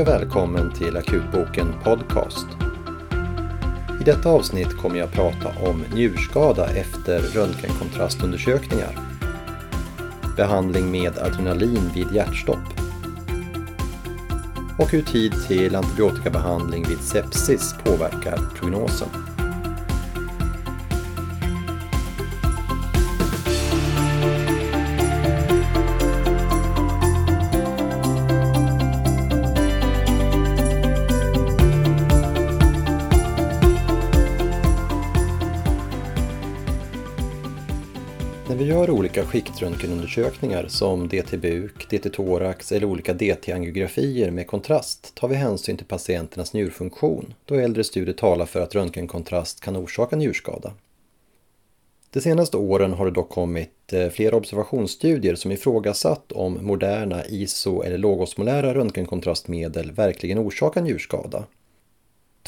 Hej och välkommen till Akutboken Podcast. I detta avsnitt kommer jag prata om njurskada efter röntgenkontrastundersökningar. Behandling med adrenalin vid hjärtstopp. Och hur tid till antibiotikabehandling vid sepsis påverkar prognosen. Gör olika skiktröntgenundersökningar som DT-buk, DT-thorax eller olika DT-angiografier med kontrast tar vi hänsyn till patienternas njurfunktion då äldre studier talar för att röntgenkontrast kan orsaka njurskada. De senaste åren har det dock kommit eh, flera observationsstudier som ifrågasatt om moderna iso eller lågosmolära röntgenkontrastmedel verkligen orsakar njurskada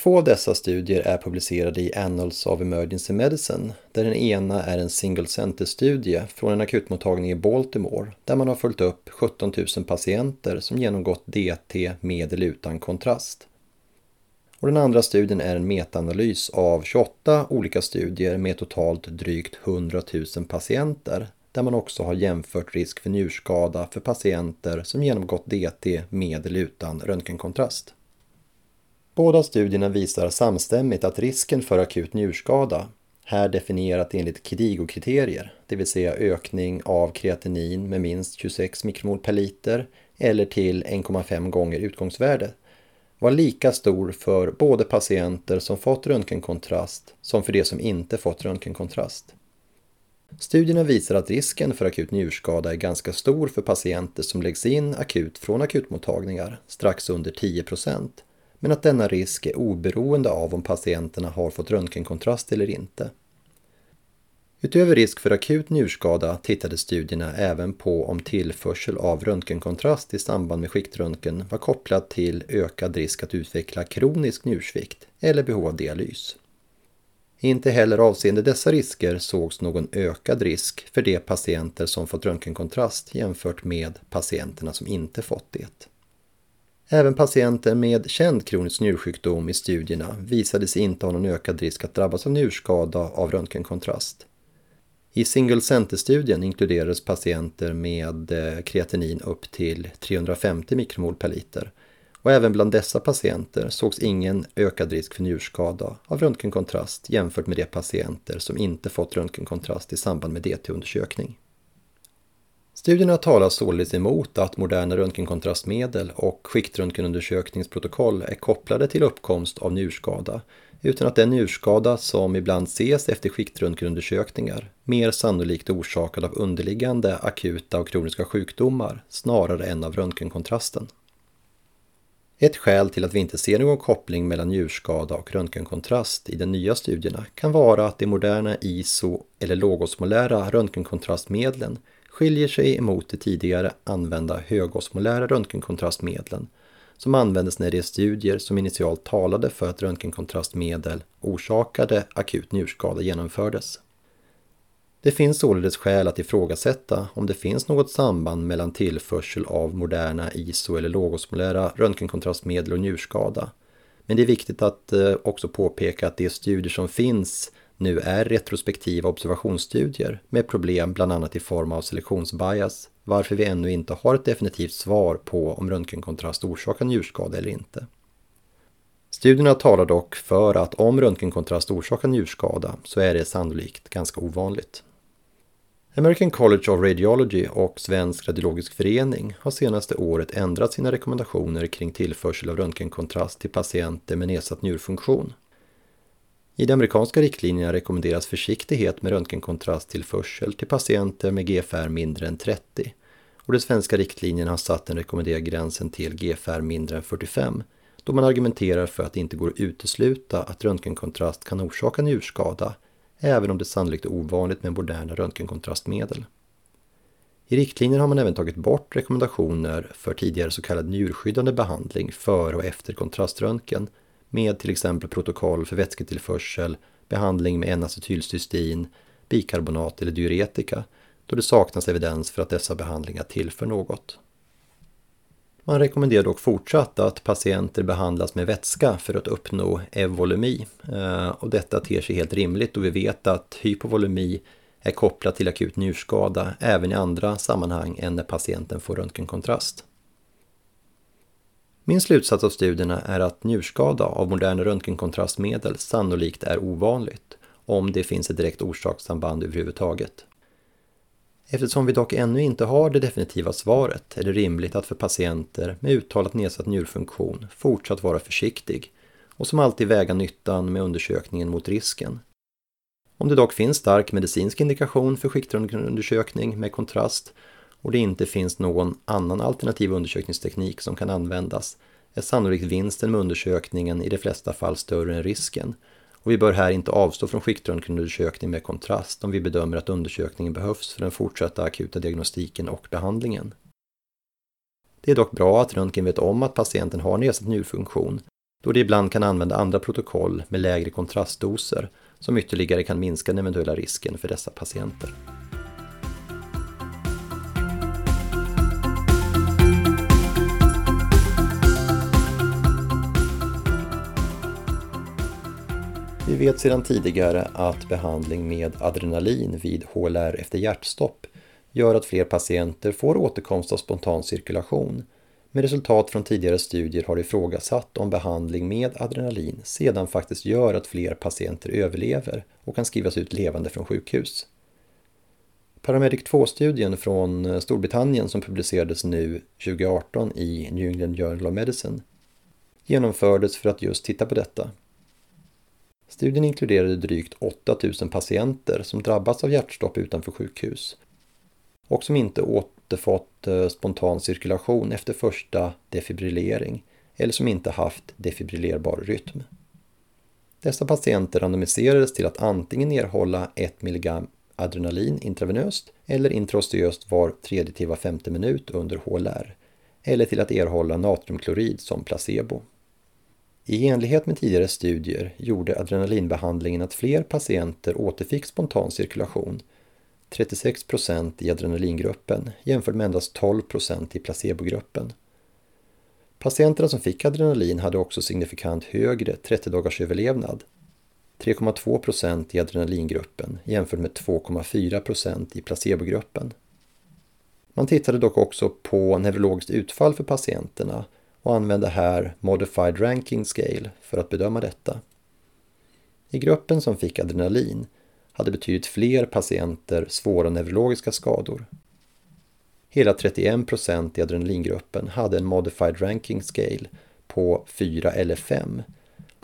Två av dessa studier är publicerade i Annals of Emergency Medicine, där den ena är en single center-studie från en akutmottagning i Baltimore, där man har följt upp 17 000 patienter som genomgått DT med eller utan kontrast. Och den andra studien är en metaanalys av 28 olika studier med totalt drygt 100 000 patienter, där man också har jämfört risk för njurskada för patienter som genomgått DT med eller utan röntgenkontrast. Båda studierna visar samstämmigt att risken för akut njurskada, här definierat enligt KDIGO-kriterier, det vill säga ökning av kreatinin med minst 26 mikromol per liter eller till 1,5 gånger utgångsvärdet, var lika stor för både patienter som fått röntgenkontrast som för de som inte fått röntgenkontrast. Studierna visar att risken för akut njurskada är ganska stor för patienter som läggs in akut från akutmottagningar, strax under 10 procent, men att denna risk är oberoende av om patienterna har fått röntgenkontrast eller inte. Utöver risk för akut njurskada tittade studierna även på om tillförsel av röntgenkontrast i samband med skiktröntgen var kopplad till ökad risk att utveckla kronisk njursvikt eller behov av dialys. Inte heller avseende dessa risker sågs någon ökad risk för de patienter som fått röntgenkontrast jämfört med patienterna som inte fått det. Även patienter med känd kronisk njursjukdom i studierna visade sig inte ha någon ökad risk att drabbas av njurskada av röntgenkontrast. I single center-studien inkluderades patienter med eh, kreatinin upp till 350 mikromol per liter och även bland dessa patienter sågs ingen ökad risk för njurskada av röntgenkontrast jämfört med de patienter som inte fått röntgenkontrast i samband med DT-undersökning. Studierna talar således emot att moderna röntgenkontrastmedel och skiktröntgenundersökningsprotokoll är kopplade till uppkomst av njurskada, utan att den njurskada som ibland ses efter skiktröntgenundersökningar mer sannolikt är orsakad av underliggande akuta och kroniska sjukdomar snarare än av röntgenkontrasten. Ett skäl till att vi inte ser någon koppling mellan njurskada och röntgenkontrast i de nya studierna kan vara att de moderna ISO eller lågosmolära röntgenkontrastmedlen skiljer sig emot de tidigare använda högosmolära röntgenkontrastmedlen som användes när de studier som initialt talade för att röntgenkontrastmedel orsakade akut njurskada genomfördes. Det finns således skäl att ifrågasätta om det finns något samband mellan tillförsel av moderna ISO eller lågosmolära röntgenkontrastmedel och njurskada. Men det är viktigt att eh, också påpeka att de studier som finns nu är retrospektiva observationsstudier med problem bland annat i form av selektionsbias, varför vi ännu inte har ett definitivt svar på om röntgenkontrast orsakar njurskada eller inte. Studierna talar dock för att om röntgenkontrast orsakar njurskada så är det sannolikt ganska ovanligt. American College of Radiology och Svensk radiologisk förening har senaste året ändrat sina rekommendationer kring tillförsel av röntgenkontrast till patienter med nedsatt njurfunktion. I de amerikanska riktlinjerna rekommenderas försiktighet med röntgenkontrasttillförsel till patienter med GFR mindre än 30 och de svenska riktlinjerna har satt den rekommenderade gränsen till GFR mindre än 45 då man argumenterar för att det inte går att utesluta att röntgenkontrast kan orsaka njurskada även om det sannolikt är ovanligt med moderna röntgenkontrastmedel. I riktlinjerna har man även tagit bort rekommendationer för tidigare så kallad njurskyddande behandling före och efter kontraströntgen med till exempel protokoll för vätsketillförsel, behandling med N-acetylcystein, bikarbonat eller diuretika då det saknas evidens för att dessa behandlingar tillför något. Man rekommenderar dock fortsatt att patienter behandlas med vätska för att uppnå evolemi. Eh, och detta ter sig helt rimligt då vi vet att hypovolemi är kopplat till akut njurskada även i andra sammanhang än när patienten får röntgenkontrast. Min slutsats av studierna är att njurskada av moderna röntgenkontrastmedel sannolikt är ovanligt, om det finns ett direkt orsakssamband överhuvudtaget. Eftersom vi dock ännu inte har det definitiva svaret är det rimligt att för patienter med uttalat nedsatt njurfunktion fortsatt vara försiktig och som alltid väga nyttan med undersökningen mot risken. Om det dock finns stark medicinsk indikation för skiktröntgenundersökning med kontrast och det inte finns någon annan alternativ undersökningsteknik som kan användas är sannolikt vinsten med undersökningen i de flesta fall större än risken och vi bör här inte avstå från skiktröntgenundersökning med kontrast om vi bedömer att undersökningen behövs för den fortsatta akuta diagnostiken och behandlingen. Det är dock bra att röntgen vet om att patienten har nedsatt njurfunktion då det ibland kan använda andra protokoll med lägre kontrastdoser som ytterligare kan minska den eventuella risken för dessa patienter. Vet sedan tidigare att behandling med adrenalin vid HLR efter hjärtstopp gör att fler patienter får återkomst av spontan cirkulation. Med resultat från tidigare studier har ifrågasatt om behandling med adrenalin sedan faktiskt gör att fler patienter överlever och kan skrivas ut levande från sjukhus. Paramedic 2-studien från Storbritannien som publicerades nu 2018 i New England Journal of Medicine genomfördes för att just titta på detta. Studien inkluderade drygt 8000 patienter som drabbats av hjärtstopp utanför sjukhus och som inte återfått eh, spontan cirkulation efter första defibrillering eller som inte haft defibrillerbar rytm. Dessa patienter randomiserades till att antingen erhålla 1 mg adrenalin intravenöst eller intraosteöst var tredje till var femte minut under HLR eller till att erhålla natriumklorid som placebo. I enlighet med tidigare studier gjorde adrenalinbehandlingen att fler patienter återfick spontan cirkulation, 36 procent i adrenalingruppen jämfört med endast 12 procent i placebogruppen. Patienterna som fick adrenalin hade också signifikant högre 30 dagars överlevnad, 3,2 procent i adrenalingruppen jämfört med 2,4 procent i placebogruppen. Man tittade dock också på neurologiskt utfall för patienterna och använde här Modified Ranking Scale för att bedöma detta. I gruppen som fick adrenalin hade betydligt fler patienter svåra neurologiska skador. Hela 31 procent i adrenalingruppen hade en Modified Ranking Scale på 4 eller 5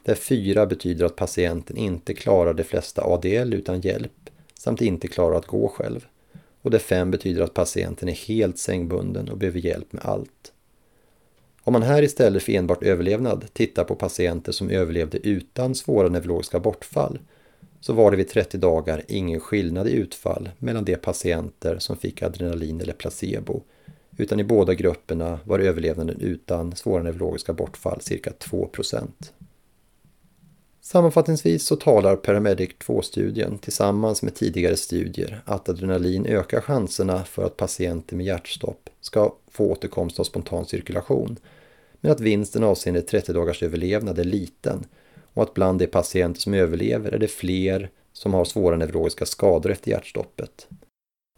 där 4 betyder att patienten inte klarar de flesta ADL utan hjälp samt inte klarar att gå själv och där 5 betyder att patienten är helt sängbunden och behöver hjälp med allt. Om man här istället för enbart överlevnad tittar på patienter som överlevde utan svåra neurologiska bortfall så var det vid 30 dagar ingen skillnad i utfall mellan de patienter som fick adrenalin eller placebo utan i båda grupperna var överlevnaden utan svåra neurologiska bortfall cirka 2% Sammanfattningsvis så talar Paramedic 2-studien tillsammans med tidigare studier att adrenalin ökar chanserna för att patienter med hjärtstopp ska få återkomst av spontan cirkulation men att vinsten avseende 30 dagars överlevnad är liten och att bland de patienter som överlever är det fler som har svåra neurologiska skador efter hjärtstoppet.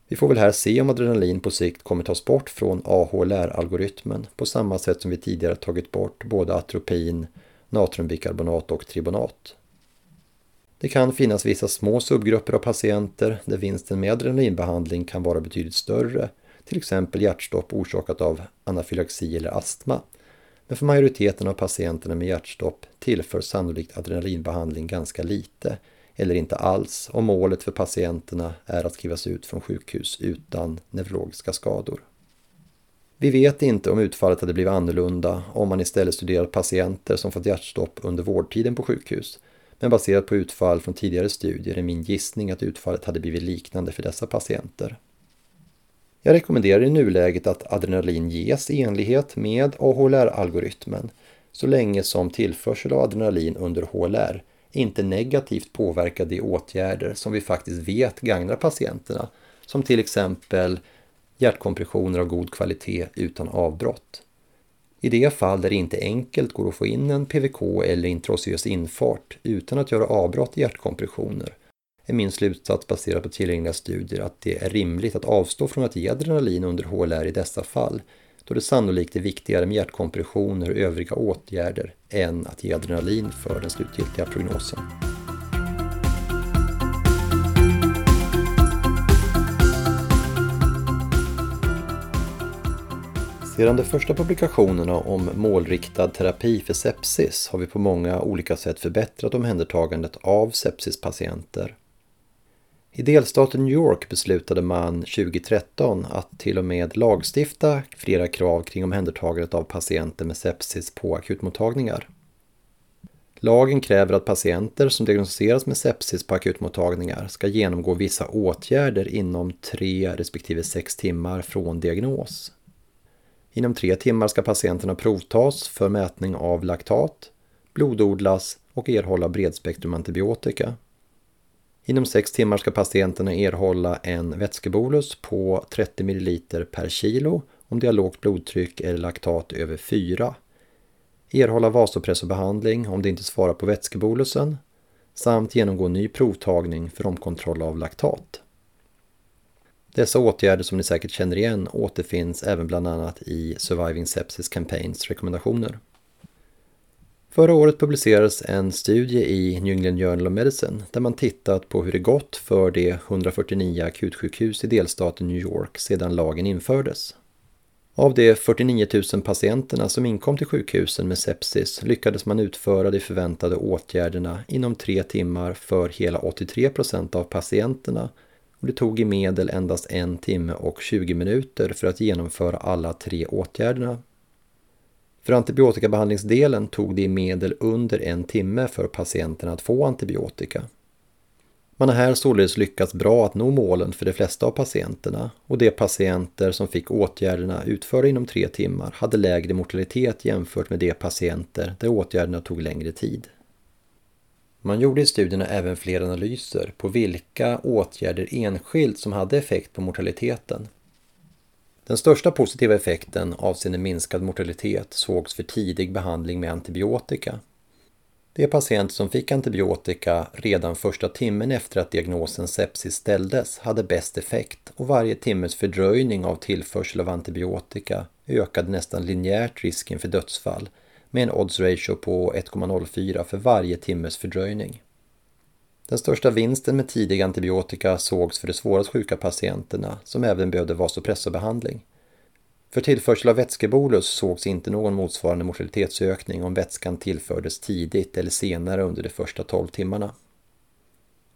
Vi får väl här se om adrenalin på sikt kommer tas bort från AHLR-algoritmen på samma sätt som vi tidigare tagit bort både atropin, natriumbikarbonat och tribonat. Det kan finnas vissa små subgrupper av patienter där vinsten med adrenalinbehandling kan vara betydligt större, till exempel hjärtstopp orsakat av anafylaxi eller astma, men för majoriteten av patienterna med hjärtstopp tillför sannolikt adrenalinbehandling ganska lite eller inte alls om målet för patienterna är att skrivas ut från sjukhus utan neurologiska skador. Vi vet inte om utfallet hade blivit annorlunda om man istället studerat patienter som fått hjärtstopp under vårdtiden på sjukhus. Men baserat på utfall från tidigare studier är min gissning att utfallet hade blivit liknande för dessa patienter. Jag rekommenderar i nuläget att adrenalin ges i enlighet med AHLR-algoritmen så länge som tillförsel av adrenalin under HLR inte negativt påverkar de åtgärder som vi faktiskt vet gagnar patienterna, som till exempel hjärtkompressioner av god kvalitet utan avbrott. I de fall där det inte enkelt går att få in en PVK eller intraosseös infart utan att göra avbrott i hjärtkompressioner är min slutsats baserad på tillgängliga studier att det är rimligt att avstå från att ge adrenalin under HLR i dessa fall då det sannolikt är viktigare med hjärtkompressioner och övriga åtgärder än att ge adrenalin för den slutgiltiga prognosen. Sedan de första publikationerna om målriktad terapi för sepsis har vi på många olika sätt förbättrat omhändertagandet av sepsispatienter. I delstaten New York beslutade man 2013 att till och med lagstifta flera krav kring omhändertagandet av patienter med sepsis på akutmottagningar. Lagen kräver att patienter som diagnostiseras med sepsis på akutmottagningar ska genomgå vissa åtgärder inom tre respektive sex timmar från diagnos. Inom tre timmar ska patienterna provtas för mätning av laktat, blododlas och erhålla bredspektrumantibiotika. Inom 6 timmar ska patienterna erhålla en vätskebolus på 30 ml per kilo om de har lågt blodtryck eller laktat över 4. Erhålla vasopressorbehandling om de inte svarar på vätskebolusen samt genomgå ny provtagning för omkontroll av laktat. Dessa åtgärder som ni säkert känner igen återfinns även bland annat i Surviving Sepsis Campaigns rekommendationer. Förra året publicerades en studie i New England Journal of Medicine där man tittat på hur det gått för de 149 akutsjukhus i delstaten New York sedan lagen infördes. Av de 49 000 patienterna som inkom till sjukhusen med sepsis lyckades man utföra de förväntade åtgärderna inom tre timmar för hela 83 procent av patienterna och det tog i medel endast en timme och 20 minuter för att genomföra alla tre åtgärderna. För antibiotikabehandlingsdelen tog det i medel under en timme för patienterna att få antibiotika. Man har här således lyckats bra att nå målen för de flesta av patienterna och de patienter som fick åtgärderna utförda inom tre timmar hade lägre mortalitet jämfört med de patienter där åtgärderna tog längre tid. Man gjorde i studierna även fler analyser på vilka åtgärder enskilt som hade effekt på mortaliteten. Den största positiva effekten avseende minskad mortalitet sågs för tidig behandling med antibiotika. De patienter som fick antibiotika redan första timmen efter att diagnosen sepsis ställdes hade bäst effekt och varje timmes fördröjning av tillförsel av antibiotika ökade nästan linjärt risken för dödsfall med en odds ratio på 1,04 för varje timmes fördröjning. Den största vinsten med tidig antibiotika sågs för de svårast sjuka patienterna som även behövde vasopressorbehandling. För tillförsel av vätskebolus sågs inte någon motsvarande mortalitetsökning om vätskan tillfördes tidigt eller senare under de första 12 timmarna.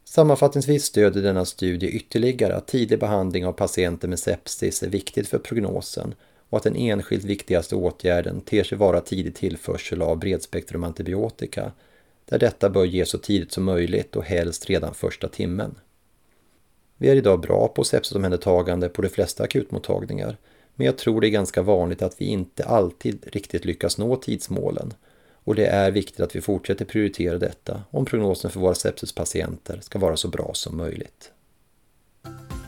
Sammanfattningsvis stödjer denna studie ytterligare att tidig behandling av patienter med sepsis är viktigt för prognosen och att den enskilt viktigaste åtgärden ter sig vara tidig tillförsel av bredspektrumantibiotika där detta bör ges så tidigt som möjligt och helst redan första timmen. Vi är idag bra på sepsisomhändertagande på de flesta akutmottagningar, men jag tror det är ganska vanligt att vi inte alltid riktigt lyckas nå tidsmålen och det är viktigt att vi fortsätter prioritera detta om prognosen för våra sepsispatienter ska vara så bra som möjligt.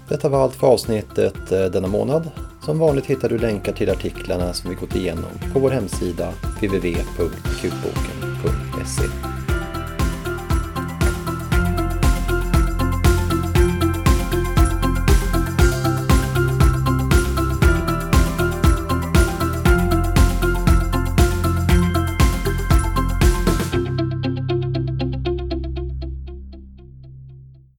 Detta var allt för avsnittet eh, denna månad. Som vanligt hittar du länkar till artiklarna som vi gått igenom på vår hemsida www.akutboken.se